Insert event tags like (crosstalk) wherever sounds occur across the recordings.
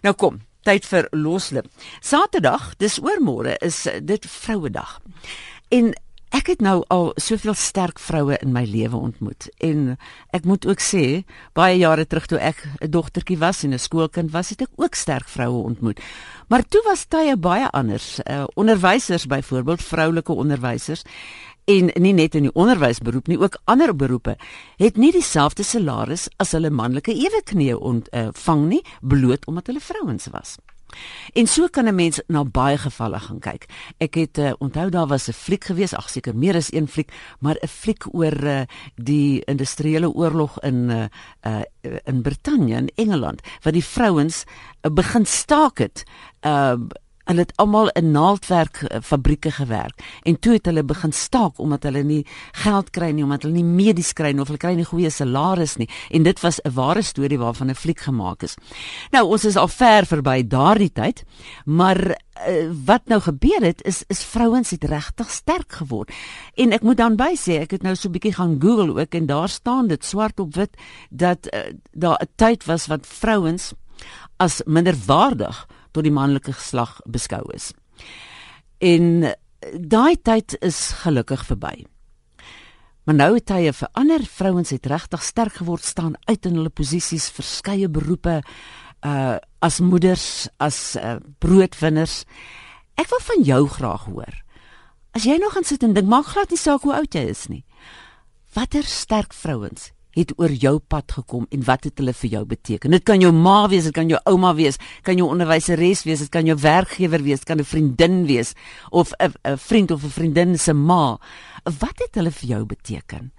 Nou kom, tyd vir loslip. Saterdag, dis oormôre, is dit Vrouedag. En ek het nou al soveel sterk vroue in my lewe ontmoet en ek moet ook sê, baie jare terug toe ek 'n dogtertjie was en 'n skoolkind was, het ek ook sterk vroue ontmoet. Maar toe was tye baie anders. Uh, onderwysers byvoorbeeld, vroulike onderwysers en nie net in die onderwysberoep nie, ook ander beroepe het nie dieselfde salaris as hulle manlike eweknieë ontvang uh, nie, bloot omdat hulle vrouens was. En so kan 'n mens na baie gevalle gaan kyk. Ek het uh, onthou daar was 'n fliek gewees, ag seker meer as een fliek, maar 'n fliek oor uh, die industriële oorlog in uh, uh, in Brittanje in Engeland waar die vrouens uh, begin staak het. Uh, Hulle het almal in naaldwerk eh, fabrieke gewerk en toe het hulle begin staak omdat hulle nie geld kry nie, omdat hulle nie medies kry nie of hulle kry nie goeie salaris nie. En dit was 'n ware storie waarvan 'n fliek gemaak is. Nou, ons is al ver verby daardie tyd, maar uh, wat nou gebeur het is is vrouens het regtig sterk geword. En ek moet dan by sê, ek het nou so 'n bietjie gaan Google ook en daar staan dit swart op wit dat uh, daar 'n tyd was wat vrouens as minderwaardig tot die manlike geslag beskou is. En daai tyd is gelukkig verby. Maar nou het tye verander. Vrouens het regtig sterk geword, staan uit in hulle posisies, verskeie beroepe uh as moeders, as uh, broodwinners. Ek wil van jou graag hoor. As jy nog gaan sit en dink, maak glad nie saak hoe oud jy is nie. Watter sterk vrouens het oor jou pad gekom en wat het hulle vir jou beteken? Dit kan jou ma wees, dit kan jou ouma wees, kan jou onderwyseres wees, dit kan jou werkgewer wees, kan 'n vriendin wees of 'n vriend of 'n vriendin se ma. Wat het hulle vir jou beteken?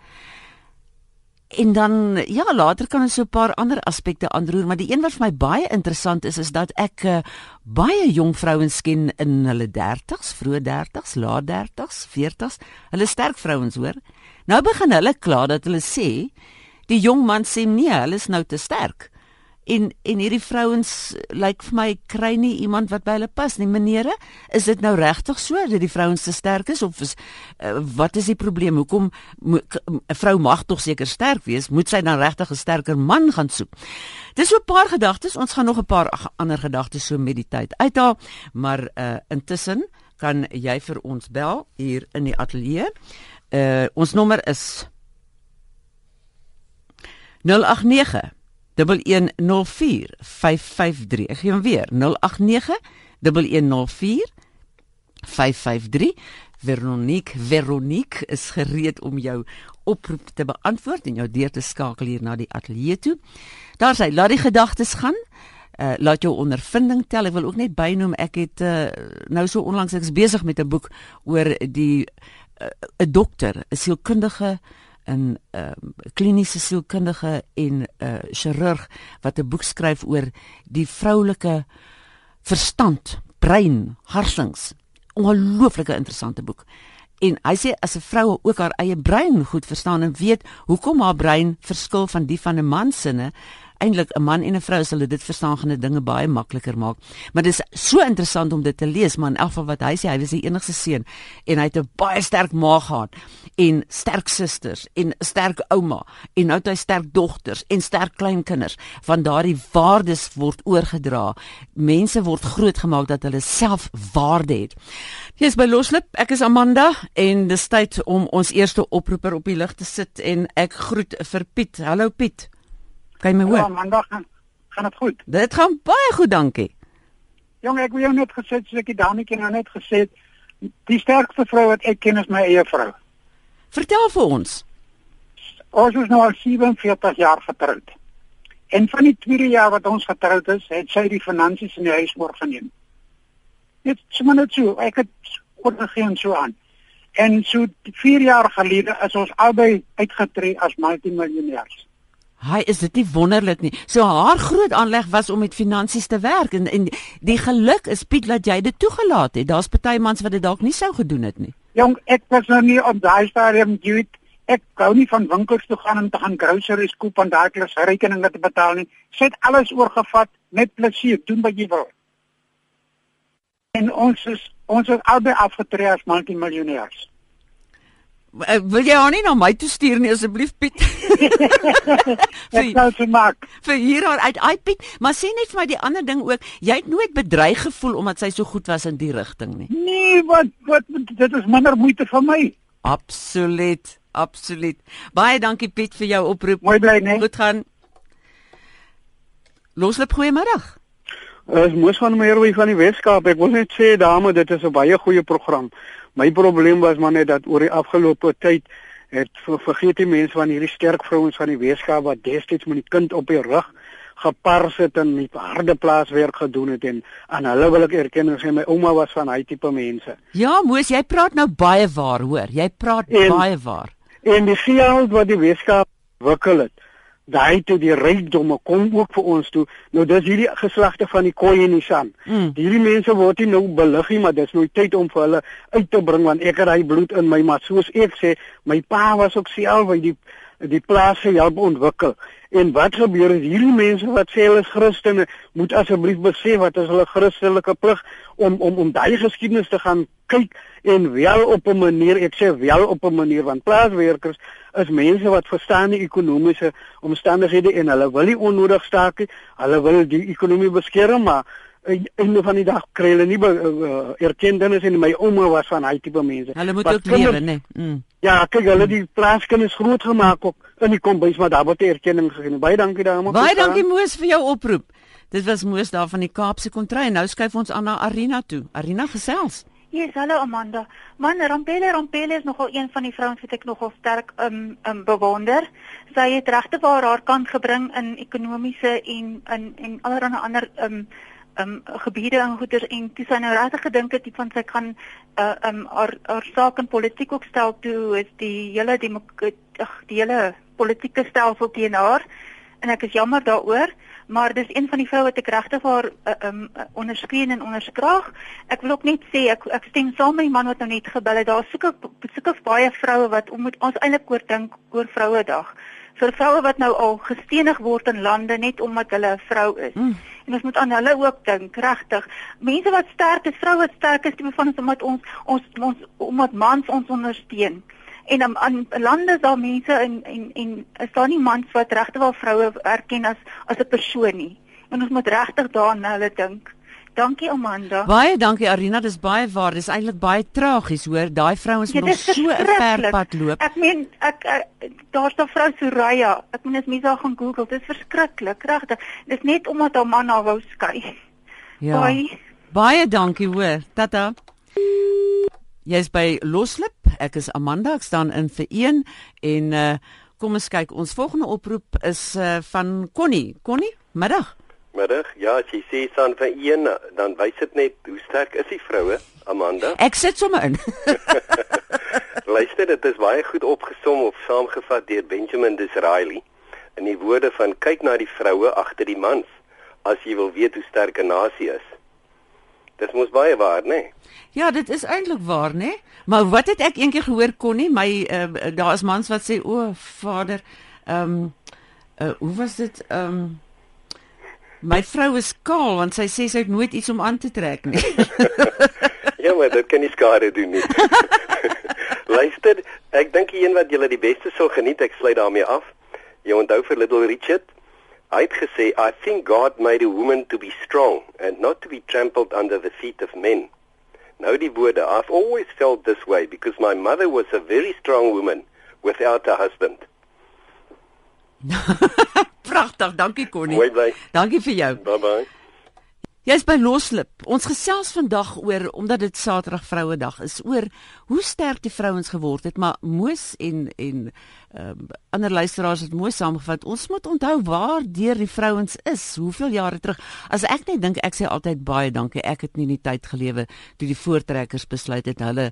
En dan ja, later kan ons so 'n paar ander aspekte aanroer, maar die een wat vir my baie interessant is is dat ek uh, baie jong vrouens ken in hulle 30s, vroeë 30s, laat 30s, 40s. Hulle sterk vrouens, hoor. Nou begin hulle kla dat hulle sê die jong man sê nee, hulle is nou te sterk. En en hierdie vrouens lyk like vir my kry nie iemand wat by hulle pas nie. Menere, is dit nou regtig so dat die vrouens te sterk is of is uh, wat is die probleem? Hoekom 'n vrou mag tog seker sterk wees? Moet sy dan regtig 'n sterker man gaan soek? Dis so 'n paar gedagtes. Ons gaan nog 'n paar ander gedagtes so met die tyd uithaal, maar uh, intussen kan jy vir ons bel hier in die ateljee. Uh, ons nommer is 089 1104 553. Ek gee hom weer. 089 1104 553. Veronique, Veronique is gereed om jou oproep te beantwoord en jou deur te skakel hier na die ateljee toe. Daar sê, laat die gedagtes gaan. Uh, laat jou ondervinding tel. Ek wil ook net bynoem ek het uh, nou so onlangs ek is besig met 'n boek oor die uh, 'n dokter, 'n sielkundige 'n uh, kliniese sielkundige en 'n uh, chirurg wat 'n boek skryf oor die vroulike verstand, brein, harsings. Ongelooflike interessante boek. En hy sê as 'n vrou ook haar eie brein goed verstaan en weet hoekom haar brein verskil van die van 'n man se, eintlik 'n man en 'n vrou sal dit verstaan gaan dit dinge baie makliker maak. Maar dit is so interessant om dit te lees, maar in elk geval wat hy sê, hy was die enigste seun en hy het 'n baie sterk ma gehad en sterk susters en sterk ouma en nou het hy sterk dogters en sterk kleinkinders. Van daardie waardes word oorgedra. Mense word grootgemaak dat hulle self waarde het. Jy's by Loslip. Ek is Amanda en dis tyd om ons eerste oproeper op die lig te sit en ek groet vir Piet. Hallo Piet. Kan jy my hoor? Ja, maandag gaan gaan dit goed. Dit gaan baie goed, dankie. Jong, ek wil jou net gesê, soos ek die dametjie nou net gesê het, die sterkste vrou wat ek ken is my eie vrou. Vertel vir ons. Ons is nou al 47 jaar getroud. En van die tweede jaar wat ons getroud is, het sy die finansies in die huis oorgeneem. Net sommer net so, ek het oorgegee so aan. En so 4 jaar gelede is ons albei uitgetree as multimiljonêers. Hy is dit nie wonderlik nie. So haar groot aanleg was om met finansies te werk en en die geluk is Piet dat jy dit toegelaat het. Daar's party mans wat dit dalk nie sou gedoen het nie. Jong, ek was nou nie op daai stadium jy ek gou nie van winkels toe gaan om te gaan groceries koop en daai klas rekeninge te betaal nie. Sy het alles oorgevat met plesier, doen wat jy wil. En ons is ons is albei afgetree as multimiljonêers. Uh, wil jy haar nie na my toe stuur nie asseblief Piet? (laughs) Ek sou dit maak. Vir hier uit ai Piet, maar sê net vir my die ander ding ook, jy het nooit bedreig gevoel omdat sy so goed was in die rigting nie. Nee, wat wat dit is minder moeite vir my. Absoluut, absoluut. Baie dankie Piet vir jou oproep. Mooi bly, né? Goed gaan. Loslip goeiemiddag. Ons moes van Meerwy van die Weskaap. Ek wil net sê dame, dit is 'n baie goeie program. My probleem was maar net dat oor die afgelope tyd het vergeet die mense van hierdie sterk vrouens van die Weskaap wat destyds met die kind op die rug gepars het en nie harde plaaswerk gedoen het en aan hulle wil ek erken en sê my ouma was van hy tipe mense. Ja, Moes, jy praat nou baie waar, hoor. Jy praat en, baie waar. En die geld wat die Weskaap wikkel het daai toe die rykdomme kom ook vir ons toe. Nou dis hierdie geslagte van die koei en die san. Mm. Hierdie mense word nie nou belig nie, maar dis nou tyd om vir hulle uit te bring want ek het hy bloed in my maar soos ek sê, my pa was ook self by die die plase help ontwikkel. En wat gebeur is hierdie mense wat sê hulle is Christene, moet asseblief besef wat is hulle Christelike plig om om om daai geskiedenis te gaan kyk en wel op 'n manier, ek sê wel op 'n manier want plaaswerkers is mense wat verstaan die ekonomiese omstandighede en hulle wil nie onnodig staak nie. Hulle wil die ekonomie beskerm, maar einde van die dag kry hulle nie uh, erkenning en my ouma was van hy tipe mense. Hulle moet ook lewe, né? Mm. Ja, kyk, hulle die plaaskinders groot gemaak ook in die kombuis, maar daar word erkenning gegee. Baie dankie daarom. Baie dankie Moos vir jou oproep. Dit was Moos daar van die Kaapse kontry en nou skuif ons aan na Arena toe. Arena gesels. Yes, hallo Amanda. Man, Rampele Rampele is nogal een van die vrouens wat ek nogal sterk um um bewonder. Sy het regte waar haar kant gebring in ekonomiese en in en allerlei ander um um gebiede en goeders en toe sy nou regtig gedink het van sy kan uh um haar haar saak in politiek ook stel toe is die hele ag die hele politieke stelsel teen haar en ek is jammer daaroor maar dis een van die vroue wat ek regtig haar uh, um onderskreun en onderskraag ek wil ook net sê ek ek stem saam met die man wat nou net gebel het daar soek soek baie vroue wat moet ons eintlik oor dink oor vrouedag vir vroue wat nou al gestenig word in lande net omdat hulle 'n vrou is. Mm. En ons moet aan hulle ook dink, regtig. Mense wat sterk is, vroue wat sterk is, tipe van ons omdat ons ons ons omdat mans ons ondersteun. En aan, aan lande is daar mense en en en is daar nie mans wat regtig wel vroue erken as as 'n persoon nie. En ons moet regtig daaraan hulle dink. Dankie Amanda. Baie dankie Arina, dis baie waar. Dis eintlik baie tragies hoor. Daai vrouens ja, moet ja, so 'n ver pad loop. Ek meen ek, ek daar's 'n vrou Soraya. Ek meen as mens haar gaan Google, dis verskriklik, regtig. Dis net omdat haar man haar wou skei. Ja. Baie, baie dankie hoor. Tata. Jy's by Loslip. Ek is Amanda. Ek staan in vir 1 en uh kom ons kyk. Ons volgende oproep is uh van Connie. Connie, middag. Middag. Ja, as jy sê staan vir een, dan wys dit net hoe sterk is die vroue, Amanda. Ek sit sommer in. (laughs) Luister, dit is baie goed opgesom of saamgevat deur Benjamin Disraeli in die woorde van kyk na die vroue agter die mans as jy wil weet hoe sterk 'n nasie is. Dit moet baie waar, né? Nee? Ja, dit is eintlik waar, né? Nee? Maar wat het ek eendag gehoor kon nie my uh, daar is mans wat sê o, vader, ehm um, uh, hoe was dit ehm um, My vrou is kaal want sy sê sy het nooit iets om aan te trek nie. (laughs) ja, maar dit kan nie skade doen nie. (laughs) Luister, ek dink die een wat julle die beste sou geniet, ek sluit daarmee af. Jy onthou vir Little Richard? Hy het gesê, "I think God made a woman to be strong and not to be trampled under the feet of men." Nou die woorde, I've always felt this way because my mother was a very strong woman without a husband. (laughs) Pragtig, dankie Connie. Mooi bly. Dankie vir jou. Bye bye. Jy's by Loslip. Ons gesels vandag oor omdat dit Saterdag Vrouedag is, oor hoe sterk die vrouens geword het, maar Moos en en uh, ander luisteraars het mooi saamgevat. Ons moet onthou waar deur die vrouens is, hoeveel jare terug. As ek net dink, ek sê altyd baie dankie. Ek het nie die tyd gelewe toe die voortrekkers besluit het hulle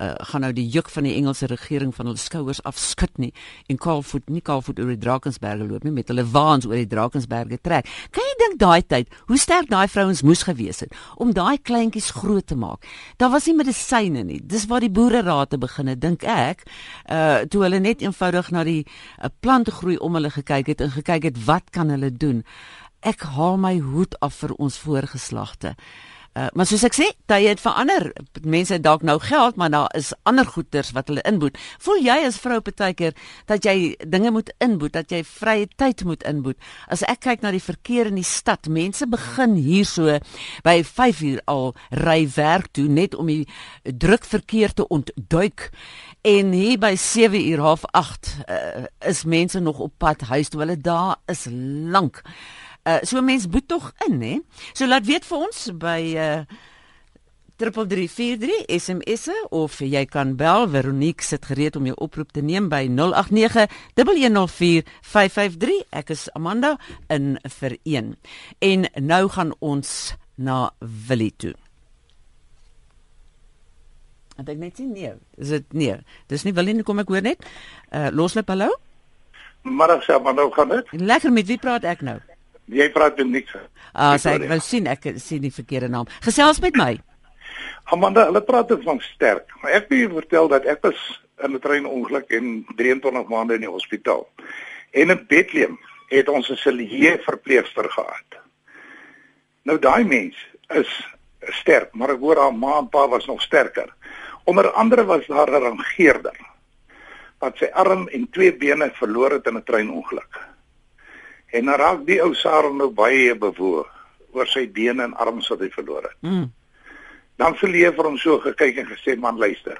uh, gaan nou die juk van die Engelse regering van hulle skouers afskud nie en kaalvoet nie kaalvoet oor die Drakensberge loop nie met hulle waans oor die Drakensberge trek. Kan jy dink daai tyd, hoe sterk daai vrouens moes gewees het om daai kleintjies groot te maak? Daar was nie medisyne nie. Dis waar die boere raad te begin het, dink ek. Uh toe hulle net eenvoudig eenvoudig na die uh, plante groei om hulle gekyk het en gekyk het wat kan hulle doen. Ek haal my hoed af vir ons voorgeslagte. Uh, maar soos ek sê, tye het verander. Mense het dalk nou geld, maar daar is ander goederes wat hulle inboet. Voel jy as vrou partykeer dat jy dinge moet inboet, dat jy vrye tyd moet inboet? As ek kyk na die verkeer in die stad, mense begin hierso by 5 uur al ry werk toe net om die druk verkeer te ontduik. En hier by 7 uur half 8 uh, is mense nog op pad huis toe. Hulle daar is lank. Uh, so mense boet tog in, hè? So laat weet vir ons by uh 3343 SMS of jy kan bel Veronique sit gereed om jou oproep te neem by 089 104 553 ek is Amanda in vir 1 en nou gaan ons na Willie toe En ek net sien nee, is dit nee. Dis nie Willie nie kom ek hoor net. Uh loslip hallo. Middag sê maar nou gaan dit. Lekker met wie praat ek nou? Jy praat met niks. Ah, sê ek wil sien ek sien die verkeerde naam. Gesels met my. Amanda, hulle praat ook van sterk. Maar ek wil vertel dat ek was in 'n treinongeluk en 23 maande in die hospitaal. En in Bethlehem het ons 'n silje verpleegster gehad. Nou daai mens is sterk, maar ek hoor haar ma en pa was nog sterker. Onder andere was daar 'n rangeerder wat sy arm en twee bene verloor het in 'n treinongeluk. En dan raak die ou Sarah nou baie bewoog oor sy bene en arms wat hy verloor het. Mm. Dan verleef vir hom so gekyk en gesê man luister.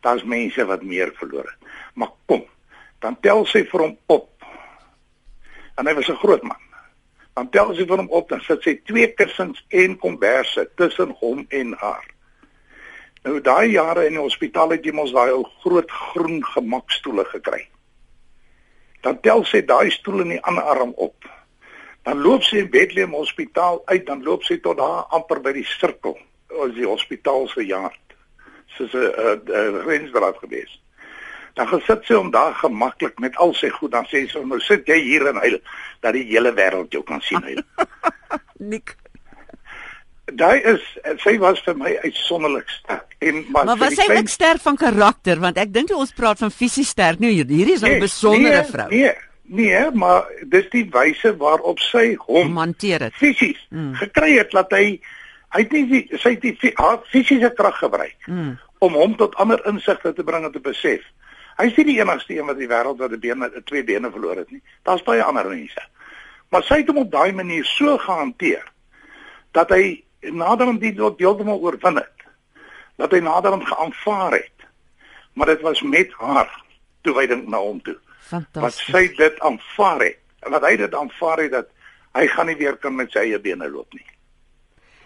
Daar's mense wat meer verloor het. Maar kom, dan tel sy vir hom op. En hy was 'n groot man. Dan tel sy vir hom op en sit sy twee kussings en komberse tussen hom en haar. Nou daai jare in die hospitaal het jy mos daai ou groot groen gemakstoele gekry. Dan tel sy daai stoel in die ander arm op. Dan loop sy in Bethlehem Hospitaal uit, dan loop sy tot daar amper by die sirkel, as die hospitaal se yard. Soos 'n grensdraad gewees. Dan gesit sy om daar gemaklik met al sy goed, dan sê sy nou sit jy hier en huil dat die hele wêreld jou kan sien. (laughs) Nik Daai is sy was vir my uitsonderlik sterk. En maar, maar was sy klein... ook sterk van karakter want ek dink ons praat van fisies sterk hier hierdie is 'n nee, besondere nee, vrou. Nee, nee, maar dis die wyse waarop sy hom hanteer het. Fisies mm. gekry het dat hy hy het nie sy het die fisiese krag gebruik mm. om hom tot ander insigte te bring en te besef. Hy is nie die enigste een wat die wêreld wat 'n been twee bene verloor het nie. Daar's baie ander mense. Maar sy het hom op daai manier so gehanteer dat hy naderhand die tot heeltemal oorwin het. Dat hy naderhand geaanvaar het. Maar dit was met haar toewyding na hom toe. Fantasties. Wat sy dit aanvaar het. En wat hy dit aanvaar het dat hy gaan nie weer kan met sy eie bene loop nie.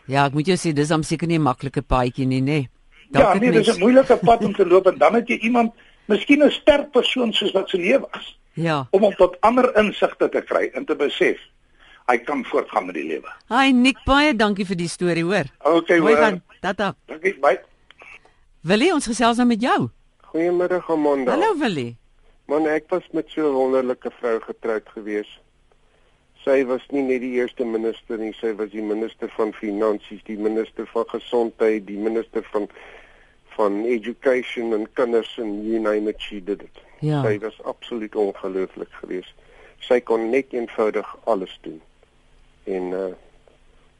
Ja, ek moet jou sê dis om seker nie 'n maklike paadjie nie, nê. Nee. Ja, nee, dis 'n moeilike pad om te loop en dan het jy iemand, miskien 'n sterk persoon soos wat sy lewe was. Ja. Om om tot ander insigte te kry en te besef hy kan voortgaan met die lewe. Hi Nick, baie dankie vir die storie, hoor. Okay, hoor. Dan, tata. Dankie, bye. Willie, ons gesels nou met jou. Goeiemiddag, Amanda. Hallo Willie. Man, ek was met so 'n wonderlike vrou getroud gewees. Sy was nie net die eerste minister nie, sy was die minister van finansies, die minister van gesondheid, die minister van van education en kinders en you name it, she did it. Ja. Sy was absoluut ongelooflik geweest. Sy kon net eenvoudig alles doen. En uh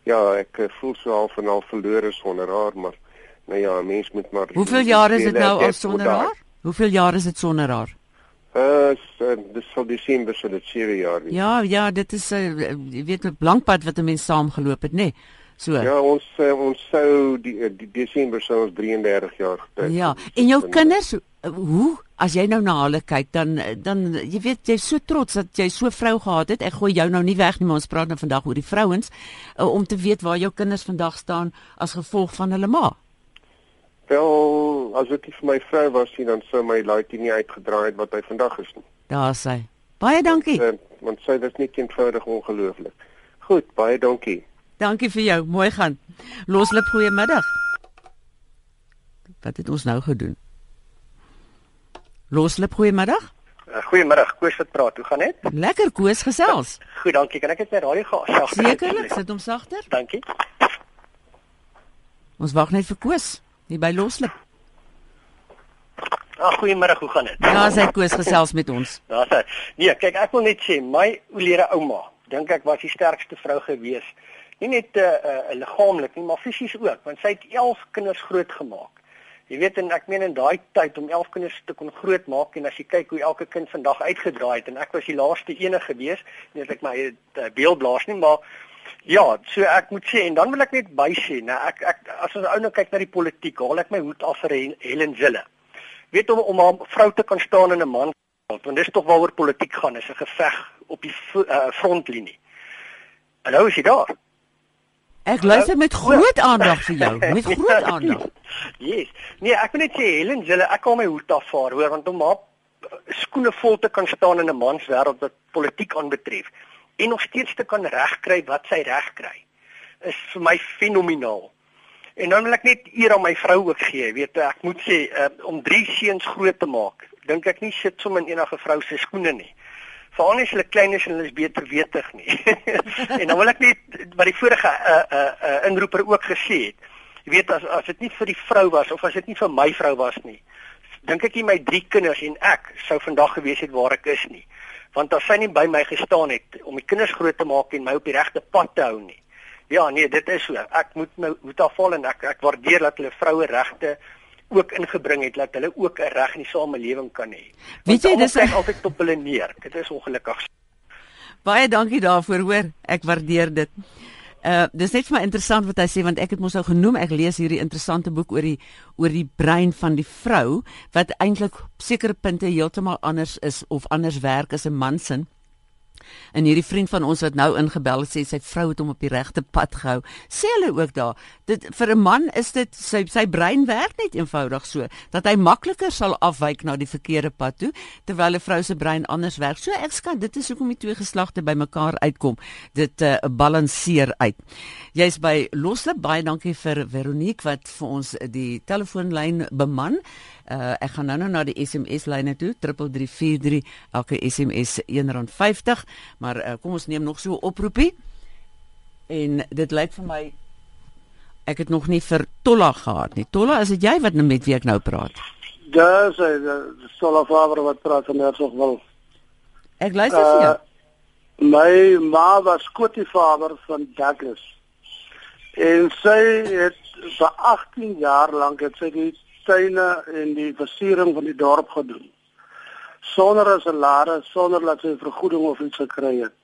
ja, ek eh, voel so half en half verlore sonder haar, maar nou ja, mens moet maar Hoeveel jaar is dit nou al sonder haar? Hoeveel jaar is dit sonder haar? Uh, uh dis sal Desember sal dit 7 jaar wees. Ja, ja, dit is 'n uh, weet 'n blankpad wat 'n mens saam geloop het, nê? Nee. So. Ja, ons uh, ons sou die, die Desember sou ons 33 jaar getroud. Ja, en jou kinders, hoe as jy nou na hulle kyk dan dan jy weet jy's so trots dat jy so vrou gehad het. Ek gooi jou nou nie weg nie, maar ons praat nou vandag oor die vrouens uh, om te weet waar jou kinders vandag staan as gevolg van hulle ma. Wel, as dit vir my vrou was, dan sou my laaitjie nie uitgedraai het wat hy vandag is nie. Daar sê. Baie dankie. Want, uh, want sy was net eenvoudig ongelooflik. Goed, baie dankie. Dankie vir jou. Mooi gaan. Loslip goeiemiddag. Wat het ons nou gedoen? Loslip goeiemiddag. Uh, goeiemiddag, Koos wat praat. Hoe gaan dit? Lekker Koos gesels. Goed, dankie. Kan ek net my radio gas? Sekerlik, sit hom sagter. Dankie. Ons wag net vir Koos hier by Loslip. Ag, goeiemiddag, hoe gaan dit? Ja, sy Koos gesels met ons. Daar's hy. Nee, kyk, ek wil net sê my oulede ouma, dink ek was die sterkste vrou gewees Nie net 'n uh, uh, liggaamlik nie, maar fisies ook, want sy het 11 kinders grootgemaak. Jy weet en ek meen in daai tyd om 11 kinders te kon grootmaak en as jy kyk hoe elke kind vandag uitgedraai het en ek was die laaste ene gewees, nie dat ek my uh, beeld blaas nie, maar Ja, so ek moet sê en dan wil ek net bysê, nou ek ek as ons ou nou kyk na die politiek, haal ek my hoed af vir Helen Zille. Weet om om 'n vrou te kan staan in 'n man want dis tog waaroor politiek gaan, is 'n geveg op die uh, frontlinie. Nou is hy daar. Ek luister met groot aandag vir jou, met (laughs) groot aandag. Yes. Nee, ek wil net sê Helen Zille, ek kom my hoed af vir haar, hoor, want om haar skoene vol te kan staan in 'n mans wêreld wat politiek aanbetref en nog steeds te kan regkry wat sy regkry is vir my fenomenaal. En dan wil ek net eer aan my vrou ook gee, weet ek moet sê uh, om drie seuns groot te maak, dink ek nie sit sommer in enige vrou se skoene nie. Veral as hulle klein is en hulle is beter wetig nie. (laughs) en dan wil ek net wat die vorige uh uh, uh inroeper ook gesê het. Jy weet as as dit nie vir die vrou was of as dit nie vir my vrou was nie, dink ek nie my drie kinders en ek sou vandag gewees het waar ek is nie want as sy nie by my gestaan het om die kinders groot te maak en my op die regte pad te hou nie. Ja, nee, dit is so. Ek moet my moet afval en ek ek waardeer dat hulle vroue regte ook ingebring het dat hulle ook 'n reg in die samelewing kan hê. Weet jy dis ek altyd op hulle neer. Dit is ongelukkig. Baie dankie daarvoor, hoor. Ek waardeer dit. Uh dis net vir my interessant wat hy sê want ek het mos nou genoem ek lees hierdie interessante boek oor die oor die brein van die vrou wat eintlik sekere punte heeltemal anders is of anders werk as 'n man se. En hierdie vriend van ons wat nou ingebel het sê sy vrou het hom op die regte pad gehou. Sê hulle ook daar, dit vir 'n man is dit sy sy brein werk net eenvoudig so dat hy makliker sal afwyk na die verkeerde pad toe terwyl 'n vrou se brein anders werk. So ek skat dit is hoekom die twee geslagte bymekaar uitkom. Dit uh, balanseer uit. Jy's by Loslip baie dankie vir Veronique wat vir ons die telefoonlyn beman. Uh, ek gaan nou nou na die SMS lyne toe 3343 elke SMS R1.50 maar uh, kom ons neem nog so 'n oproepie. En dit lyk vir my ek het nog nie vir Tolla gehad nie. Tolla is dit jy wat nou met wie ek nou praat? Dis hy Tolla Faber wat praat van Hersog wil Ek luister vir jou. Uh, My ma was Kotie Faber van Douglas. En sy het vir 18 jaar lank het sy die tuine en die versiering van die dorp gedoen. Sonder 'n salaris, sonder dat sy vergoeding of iets gekry het.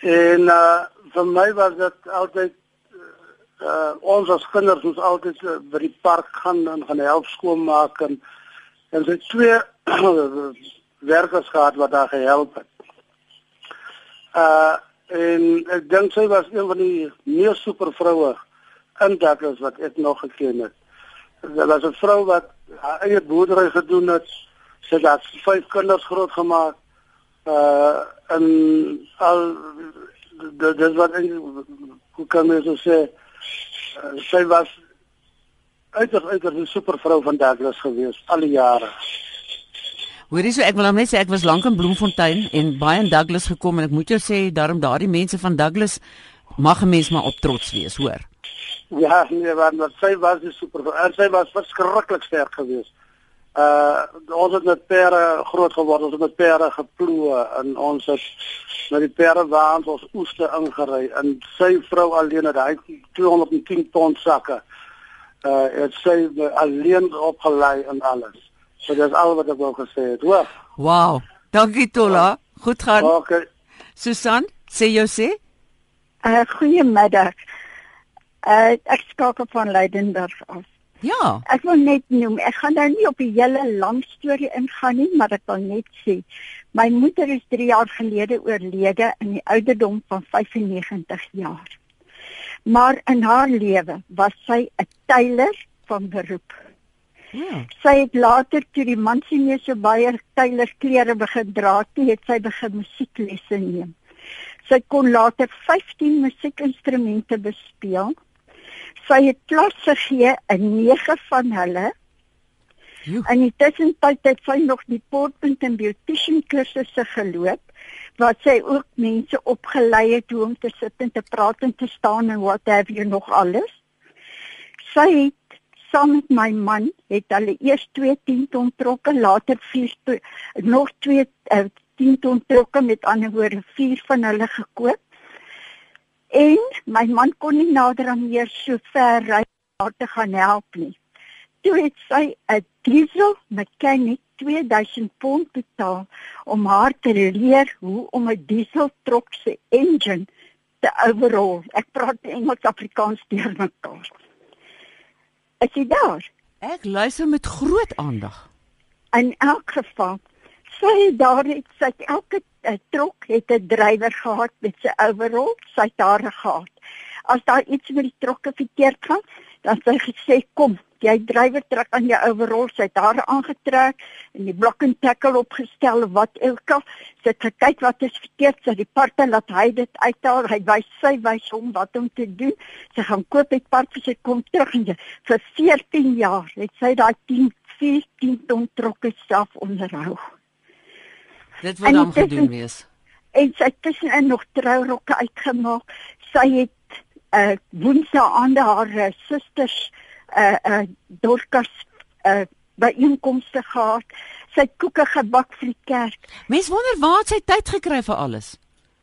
En uh vir my was dit altyd uh ons as kinders moes altyd uh, by die park gaan en gaan help skoonmaak en en sy twee (clears throat) werkers gehad wat daar gehelp het. Uh en ek dink sy was een van die mees super vroue in Douglas wat ek nog geken het. Daar was 'n vrou wat haar eie boerdery gedoen het. Sy het vyf kinders grootgemaak. Uh en al dit wat ek hoe kan mens so sê uh, sy was uiters uiters 'n supervrou van Douglas gewees al die jare. Hoorie so ek wil net sê ek was lank in Bloemfontein en baie in Douglas gekom en ek moet jou sê daarom daardie mense van Douglas mag 'n mens maar op trots wees, hoor. Ja, nee, want wat sy was is super. En sy was verskriklik sterk geweest. Uh ons het met pere groot geword, ons het met pere geploe en ons het met die pere waans ons oeste ingery en sy vrou alleen het hy 210 pond sakke. Uh het sy alleen opgelei en alles. So dis al wat ek wou gesê het. Hoor. Wow. Dankie Tola. Goed gaan. Okay. Susan, sê jou sê. Uh goeiemiddag. Uh, ek skakel van Leidenburg af. Ja. Ek wil net noem, ek gaan nou nie op die hele lang storie ingaan nie, maar ek wil net sê my moeder is 3 jaar gelede oorlede in die ouderdom van 95 jaar. Maar in haar lewe was sy 'n tuiler van beroep. Ja. Sy het later toe die man sien nie so baie tuilersklere begin dra nie, het sy begin musieklesse neem. Sy kon later 15 musiekinstrumente bespeel sy het klas gegee in 9 van hulle. Jo. En intussen het sy nog die portpunt en beautician kursusse geloop wat sy ook mense opgelei het hoe om te sit en te praat en te staan en wat have you nog alles. Sy het saam met my man het hulle eers 2 10 ton trokke, later 4 nog 2 uh, 10 ton trokke met ander woorde 4 van hulle gekoop En my man kon nie nader aan meer so ver ry om te gaan help nie. Toe het sy 'n diesel mechanic 2000 pond betaal om haar te leer hoe om 'n diesel trok se engine te overhaul. Ek praat Engels Afrikaans deur mekaar. Is jy daar? Ek luister met groot aandag. In elk geval, sy daar het sy elke uh, trok het 'n drywer gehad met sy overall, sy het daar gehad. As daar iets met die trokke verkeerd gaan, dan sy gesê kom, jy drywer trek aan jou overall, sy het daar aangetrek en die block and tackle opgestel wat elke sy het gekyk wat is verkeerd, sy die parte laat hy dit uithaal, hy wys sy wys hom wat om te doen. Sy gaan koop die part vir sy kom terug en jy, vir 14 jaar het sy daai 10 14 ton trokke self onderhou. Dit wil dan gedoen wees. En sy het tussenin nog trourokke uitgemaak. Sy het uh woensdae aan haar uh, susters uh uh Dorcas uh byeenkomste gehad. Sy het koeke gebak vir die kerk. Mens wonder waar sy tyd gekry vir alles.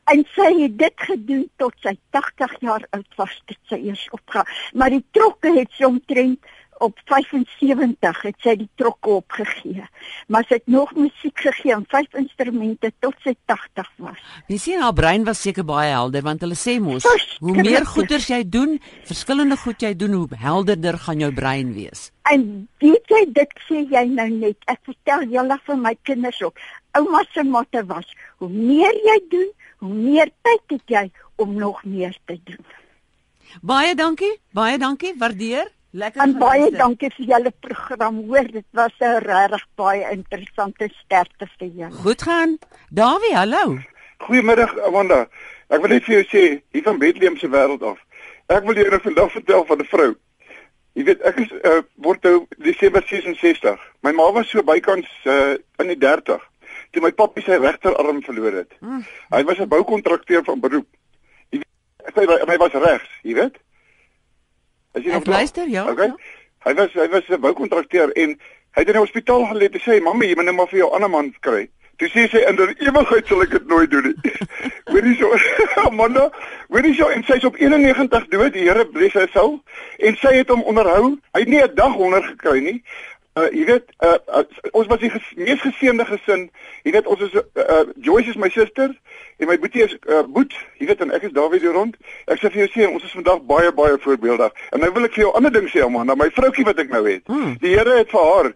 En sy het dit gedoen tot sy 80 jaar oud was dit sy eers opgegaan. Maar die trokke het sy omtrent op 75 het sy die trokke opgegee. Maar sy het nog musiek gegee aan vyf instrumente tot sy 80 was. Jy sien haar brein was seker baie helder want hulle sê mos hoe meer goeders jy doen, verskillende goed jy doen, hoe helderder gaan jou brein wees. En weet jy dit sê jy nou net. Ek vertel julle vir my kinders ook. Ouma se motto was: hoe meer jy doen, hoe meer tyd het jy om nog meer te doen. Baie dankie, baie dankie, waardeer. Lekker. En baie dankie vir julle program. Hoor, dit was 'n regtig baie interessante sterkte vir julle. Goed gaan. Dawie, hallo. Goeiemiddag Amanda. Ek wil net vir jou sê, hier van Bethlehem se wêreld af. Ek wil jou nou vandag vertel van 'n vrou. Jy weet, ek is uh, word nou Desember 66. My ma was so bykans uh, in die 30 toe my pappa sy regterarm verloor het. Hmm. Hy was 'n boukontrakteur van beroep. Jy weet, hy, hy was regs, jy weet. As jy nog luister, ja. Okay. Ja. Hy was hy was 'n boukontrakteur en hy het in die hospitaal gelê te sê, "Mamma, jy moet net maar vir jou ander man kry." Toe sê sy in die ewigheid sal ek dit nooit doen nie. (laughs) Hoorie so, (laughs) Amanda, hoorie so en sy's op 91 dood, die Here bless haar sou en sy het hom onderhou. Hy het nie 'n dag honger gekry nie. Uh jy weet, uh, uh ons was die ges mees geseënde gesin. Jy weet, ons is uh, uh Joyce is my suster en my boetie is uh Boet. Jy weet en ek is Dawie hier rond. Ek sê vir jou sê ons is vandag baie baie voorbeeldig. En nou wil ek vir jou ander ding sê, Amanda, my vroukie wat ek nou het. Hmm. Die Here het vir haar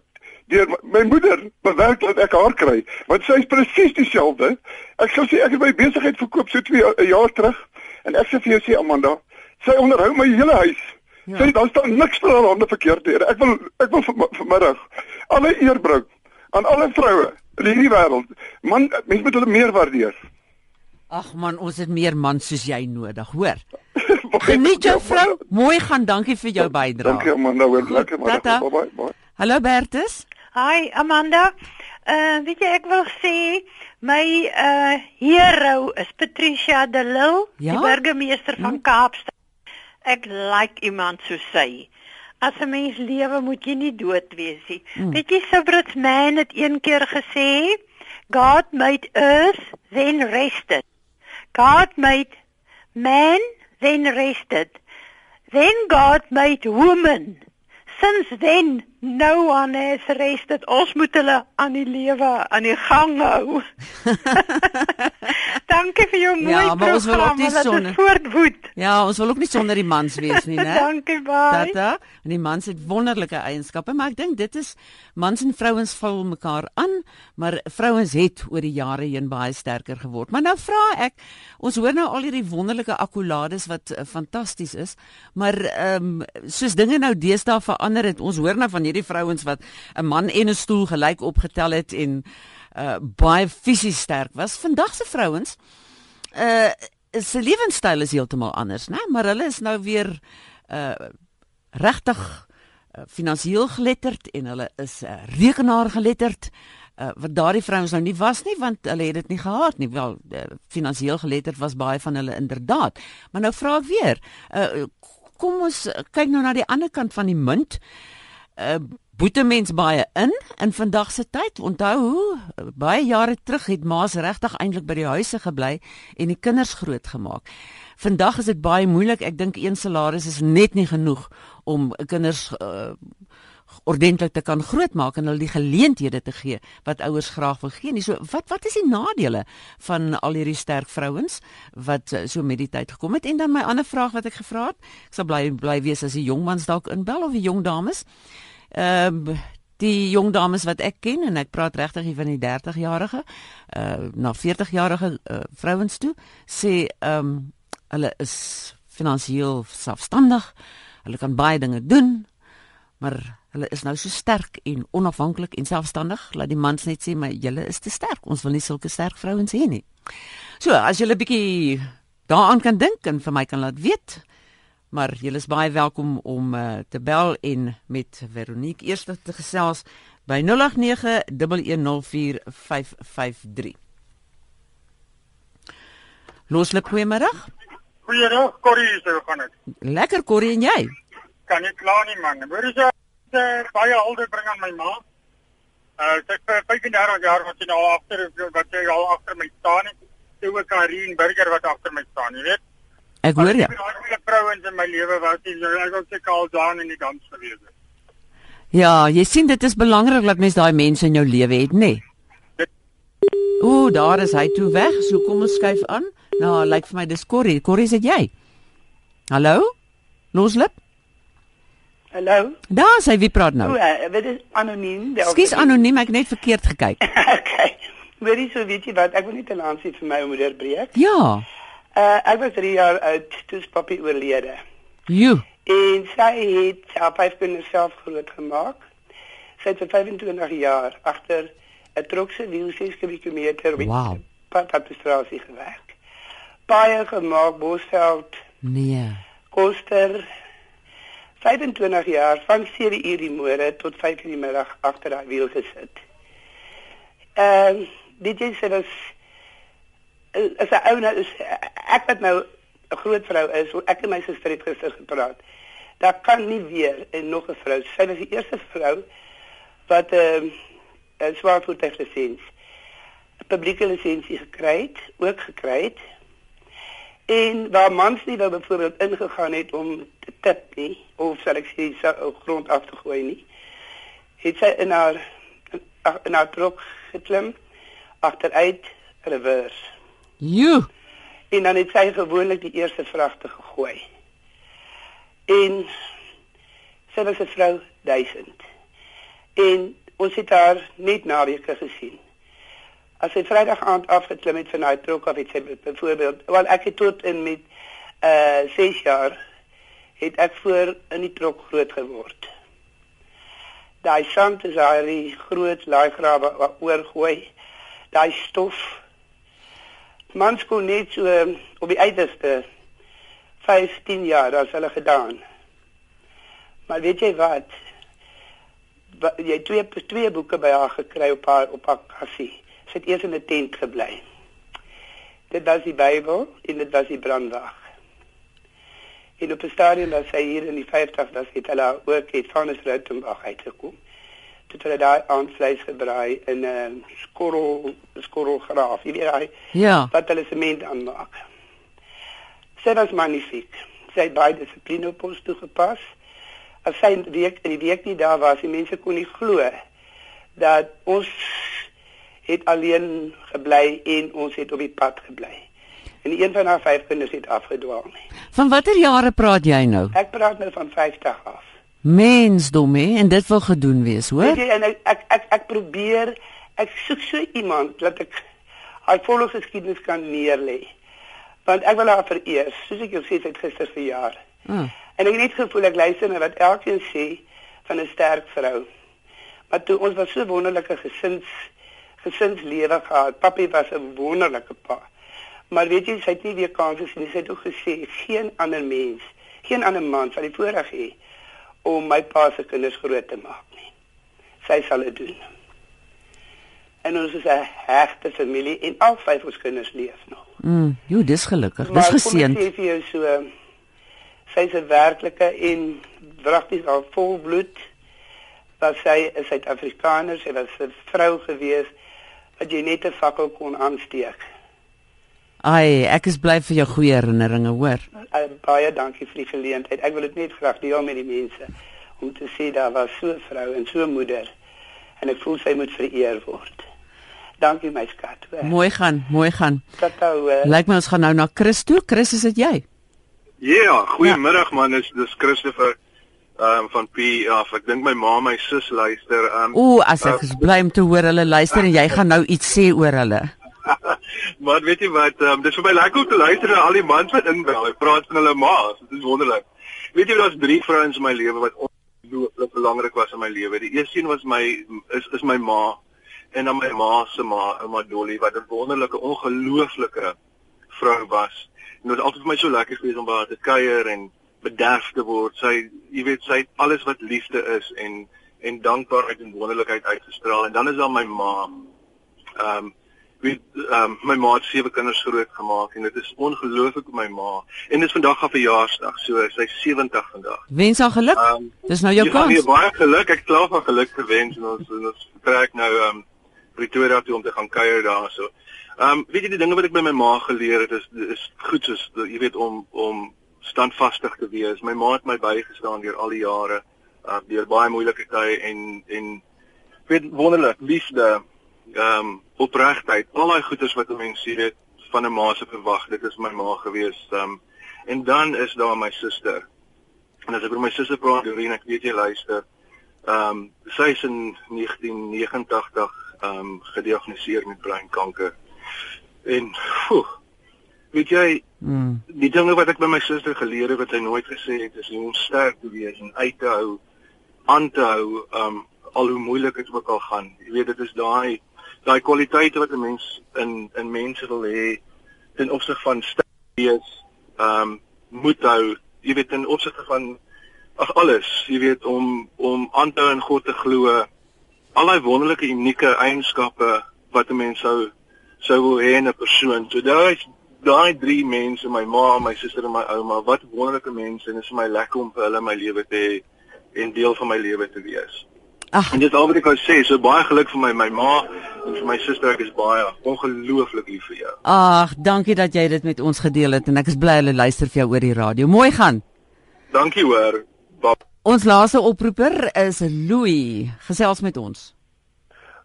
deur my moeder bewerk dat ek haar kry. Want sy is presies dieselfde. Ek sou sê ek het my besigheid verkoop so 2 jaar terug en ek sê vir jou sê Amanda, sy onderhou my hele huis. Ja. Sê dan staan niks vir haar hande verkeerd hier. Ek wil ek wil vanmiddag alle eer bring aan alle vroue in hierdie wêreld. Man, mense moet hulle meer waardeer. Ag man, ons het meer mans soos jy nodig, hoor. (laughs) Geniet jou vrou. Mooi gaan, dankie vir jou bydrae. Dankie Amanda, hoor lekker maar. Bye bye. bye. Hallo Bertus. Hi Amanda. Uh weet jy ek wil sê my uh hero is Patricia de Lille, ja? die burgemeester van hm? Kaapstad. Ek like iemand so sy. As 'n mens lewe, moet jy nie dood wees nie. Mm. Weet jy Sabrit man het een keer gesê, God made earth then rested. God made man then rested. Then God made woman. Since then no one has rested. Ons moet hulle aan die lewe aan die gang hou. (laughs) Dankie vir jou mooi ja, maar ons wil ook nie sonder voortwoed. Ja, ons wil ook nie sonder die mans wees nie, (laughs) né? Dankie baie. Tata, en die mans het wonderlike eienskappe, maar ek dink dit is mans en vrouens vul mekaar aan, maar vrouens het oor die jare heen baie sterker geword. Maar nou vra ek, ons hoor nou al hierdie wonderlike akkolades wat uh, fantasties is, maar ehm um, soos dinge nou deesdae verander het, ons hoor nou van hierdie vrouens wat 'n man en 'n stoel gelyk opgetel het en uh baie fisies sterk was. Vandag se vrouens uh se lewenstyl is heeltemal anders, né? Maar hulle is nou weer uh regtig uh, finansiëel geletterd en hulle is uh, rekenaar geletterd. Uh, wat daardie vrouens nou nie was nie want hulle het dit nie gehad nie wel uh, finansiëel geletterd was baie van hulle inderdaad maar nou vra ek weer uh, kom ons kyk nou na die ander kant van die munt uh, boete mens baie in in vandag se tyd. Onthou, baie jare terug het ma's regtig eintlik by die huise gebly en die kinders grootgemaak. Vandag is dit baie moeilik. Ek dink een salaris is net nie genoeg om kinders uh, ordentlik te kan grootmaak en hulle die geleenthede te gee wat ouers graag wil gee. Nie so wat wat is die nadele van al hierdie sterk vrouens wat uh, so met die tyd gekom het? En dan my ander vraag wat ek gevra het, ek sal bly bly wees as die jong mans dalk inbel of die jong dames. Ehm uh, die jong dames wat ek ken en ek praat regtig hier van die 30 jarige uh na 40 jarige uh, vrouens toe sê ehm um, hulle is finansiëel selfstandig. Hulle kan baie dinge doen, maar hulle is nou so sterk en onafhanklik en selfstandig. Laat die mans net sê, "Maar julle is te sterk. Ons wil nie sulke sterk vrouens hê nie." So, as julle 'n bietjie daaraan kan dink en vir my kan laat weet, maar julle is baie welkom om uh, te bel en met Veronique eers te gesels by 0891104553. Loslip goeiemôre. Goeiemôre, Corrie, hoe gaan dit? Lekker Corrie en jy? Kan nie kla nie man. Hoor jy uh, baie hulde bring aan my ma. Uh sy vir 35 jaar wat sy nou agter wat sy al agter my staan het. Sy ook Karin Burger wat agter my staan, jy weet. Ek hoor ja. Ek het vrouens in my lewe wat sy ek ook sy kaal daan in die dans gewees het. Ja, jy sien dit is belangrik dat mens daai mense in jou lewe het, nê? Nee? Ooh, daar is hy toe weg. So kom ons skuif aan. Nou, lyk like vir my dis Corrie. Corrie, is dit jy? Hallo? Loslip? Hallo. Daar sê wie praat nou? O, uh, dit is anoniem. Skus anoniem, ek net verkeerd gekyk. (laughs) okay. Jy so weet jy wat, ek wil net 'n aansien vir my moeder breek. Ja. Uh ek was 3 jaar oud toe Papi oorlede. Jo. En sy het haar vyf kinders self groot gemaak. Sy het vir 25 jaar agter 'n trokse wiel 6 km met wow. pad administrasie gewerk. Baie gemaak Bosveld. Nee. Koster 25 jaar van 7 uur die môre tot 5 uur die middag agter daai wiel gesit. Ehm uh, dit is selfs as 'n ou nou is ek wat nou 'n groot vrou is, ek en my suster het gister gepraat. Daar kan nie weer en nog 'n vrou. Sy was die eerste vrou wat ehm, uh, swaar voertuiglisensie, 'n publieke lisensie gekry het, ook gekry het. En waar mans nie wou byvoorbeeld ingegaan het om te tip nie of sal ek sê sy grond af te gooi nie. Het sy in haar in haar trok geklim agteruit reverse. Jo. En dan het sy gewoonlik die eerste vragte gegooi. En sy was 'n vrou 1000. En ons het haar net naweke gesien as hy Vrydag aand afgeklim het van daai trok af het sy byvoorbeeld wel ek het tot in met uh 6 jaar het ek voor in die trok groot geword. Daai sand is daar die groot laaigrawe oorgooi. Daai stof. Mans kon net so op die uiterste 15 jaar as hulle gedaan. Maar weet jy wat? Jy twee twee boeke by haar gekry op haar op haar kassie sy het eers in 'n tent gebly. Dit was die Bybel en dit was die brandwag. En op 'n stadium was sy hier in die 50 dat sy hulle ook het van 'n Rautenbach uitgekom. Dit het daai aanvleis gebraai in 'n uh, skorrel skorrelgraaf. Jy weet hy Ja. Wat hulle sement aanmaak. Sy was magnifiek. Sy het baie dissipline op ons toegepas. As sy in die week in die week nie daar was, die mense kon nie glo dat ons het alleen gebly en ons het op die pad gebly. En een van haar vyf kinders het afgedwaal nie. Van watter jare praat jy nou? Ek praat nou van 50 af. Mensdom hè en dit wil gedoen wees, hoor? Weet jy en ek ek ek, ek probeer ek soek so iemand dat ek haar volle geskiedenis kan neerlê. Want ek wil haar vereer, soos ek jou sê sy het gister verjaar. Ah. En ek het net gevoel ek luister na wat elkeen sê van 'n sterk vrou. Maar toe ons was so wonderlike gesins gesinslewe gehad. Papi was 'n wonderlike pa. Maar weet jy, sy het nie weer kanse gesien. Sy het ook gesê geen ander mens, geen ander man sal die voorreg hê om my pa se kinders groot te maak nie. Sy sal dit doen. En ons is 'n hegte familie en al vyf ons kinders leef nog. Mm, jo, dis gelukkig. Dis geseënd. Maar vir jou so sy's 'n werklike en wragtig al volbloed. Was sy 'n Suid-Afrikaner, sy was 'n vrou geweest dat jy net 'n fakkel kon aansteek. Ai, ek is bly vir jou goeie herinneringe, hoor. Uh, baie dankie vir die geleentheid. Ek wil dit net graag deel met die mense om te sê daar was so 'n vrou en so 'n moeder en ek voel sy moet vereer word. Dankie my skat. Hoor. Mooi gaan, mooi gaan. Tatou. Lyk my ons gaan nou na Chris toe. Chris, is dit jy? Ja, goeiemiddag ja. man, dis dis Christopher um, van P af. Ek dink my ma en my sus luister. Um, Ooh, as ek uh, bly om te hoor hulle luister en jy gaan nou iets sê oor hulle. (laughs) maar weet jy wat, um, dis vir my lekker om te luister na al die mans wat inbel. Ek praat van hulle ma's. Dit is wonderlik. Weet jy daar's drie vrouens in my lewe wat ongelooflik belangrik was in my lewe. Die eerste een was my is is my ma en dan my ma se ma, ouma Dolly wat 'n wonderlike, ongelooflike vrou was. En dit was altyd vir my so lekker gewees om by haar te kuier en bederf te word. Sy, jy weet, sy het alles wat liefde is en en dankbaarheid en wonderlikheid uitgestraal. En dan is daar my ma. Ehm um, weet ehm um, my ma het sewe kinders groot gemaak en dit is ongelooflik my ma. En dit is vandag haar verjaarsdag. So sy 70 vandag. Wens haar geluk. Um, dis nou jou kans. Ja, baie geluk. Ek klaar van geluk te wens en ons en ons trek nou ehm um, Pretoria toe om te gaan kuier daarso. Ehm um, weet jy die dinge wat ek by my ma geleer het is is goed soos jy weet om om standvastig te wees. My ma het my bygestaan deur al die jare, uh, deur baie moeilike tye en en weet wonderlik liefde, ehm um, opregtheid, al daai goeders wat 'n mens sien dit van 'n ma se verwag. Dit is my ma gewees. Ehm um, en dan is daar my suster. En as ek oor my suster praat, Doreen, ek weet jy luister. Ehm um, sy is in 1989 ehm um, gediagnoseer met breinkanker. En poeh, weet jy mm. die dinge wat ek by my suster geleer het wat sy nooit gesê het is hoe om sterk te wees en uit te hou aan te hou um al hoe moeilik dit ook al gaan. Jy weet dit is daai daai kwaliteite wat 'n mens in in mense wil hê ten opsig van sterk wees um moet hou jy weet in opsigte van ag alles jy weet om om aan te hou en God te glo. Al daai wonderlike unieke eienskappe wat 'n mens sou sou wil hê in 'n persoon. So daai daai drie mense, my ma, my suster en my ouma, wat wonderlike mense en dit is vir my lekker om vir hulle my lewe te hê en deel van my lewe te wees. Ag, en dit is al wat ek wou sê, so baie geluk vir my my ma en vir my suster, ek is baie ongelooflik lief vir jou. Ag, dankie dat jy dit met ons gedeel het en ek is bly hulle luister vir jou oor die radio. Mooi gaan. Dankie hoor. Bye. Ons laaste oproeper is Louis. Gesels met ons.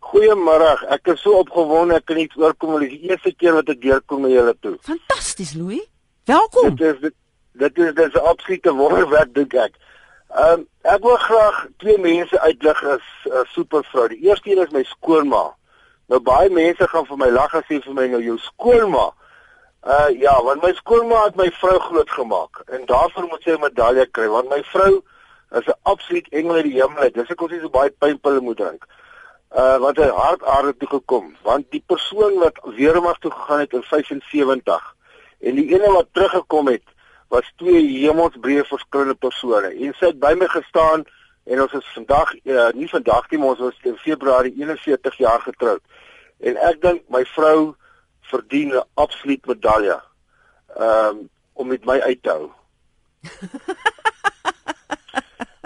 Goeiemôre. Ek is so opgewonde ek kan nie oorkom al die eerste keer wat ek deurkom met julle toe. Fantasties, Louis. Welkom. Dit is dit, dit is dis 'n absolute wonderwerk dink ek. Ehm um, ek wil graag twee mense uitlig as uh, supervrou. Die eerste een is my skoonma. Nou baie mense gaan vir my lag as sê vir my nou jou skoonma. Uh ja, want my skoonma het my vrou grootgemaak en daarvoor moet sy 'n medalje kry want my vrou is 'n absoluut engel uit die hemel. Dis ek ons nie so baie pynpille moet drink uh wat hy hard aarde toe gekom want die persoon wat weermag toe gegaan het in 75 en die ene wat teruggekom het was twee hemelsbreë verskillende persone. En sy het by my gestaan en ons is vandag uh, nie vandag nie maar ons was in Februarie 41 jaar getroud. En ek dink my vrou verdien 'n absoluut medalje um om met my uit te hou.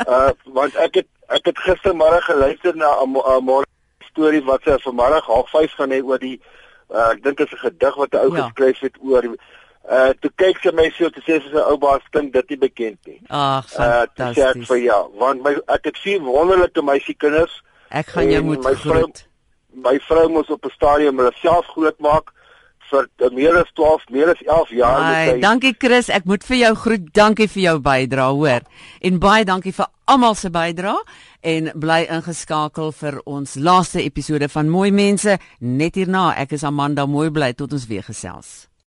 Uh (laughs) want ek het ek het gistermôre geluister na 'n môre storie wat sy vanmiddag half 5 gaan hê oor die uh, ek dink dit is 'n gedig wat 'n ou ja. geskryf het oor uh toe kyk sy my so sê sy ou baas klink dit nie bekend nie. Ag, fantasties. Uh, vir ja, want my ek het vier wonderlike meisiekinders. Ek gaan jou moet groet. my vrou moes op 'n stadium hulle self grootmaak vir meer as 12, meer as 11 jaar met sy. Dankie Chris, ek moet vir jou groet. Dankie vir jou bydrae, hoor. En baie dankie vir almal se bydrae en bly ingeskakel vir ons laaste episode van Mooi Mense net hierna. Ek is Amanda, mooi bly tot ons weer gesels.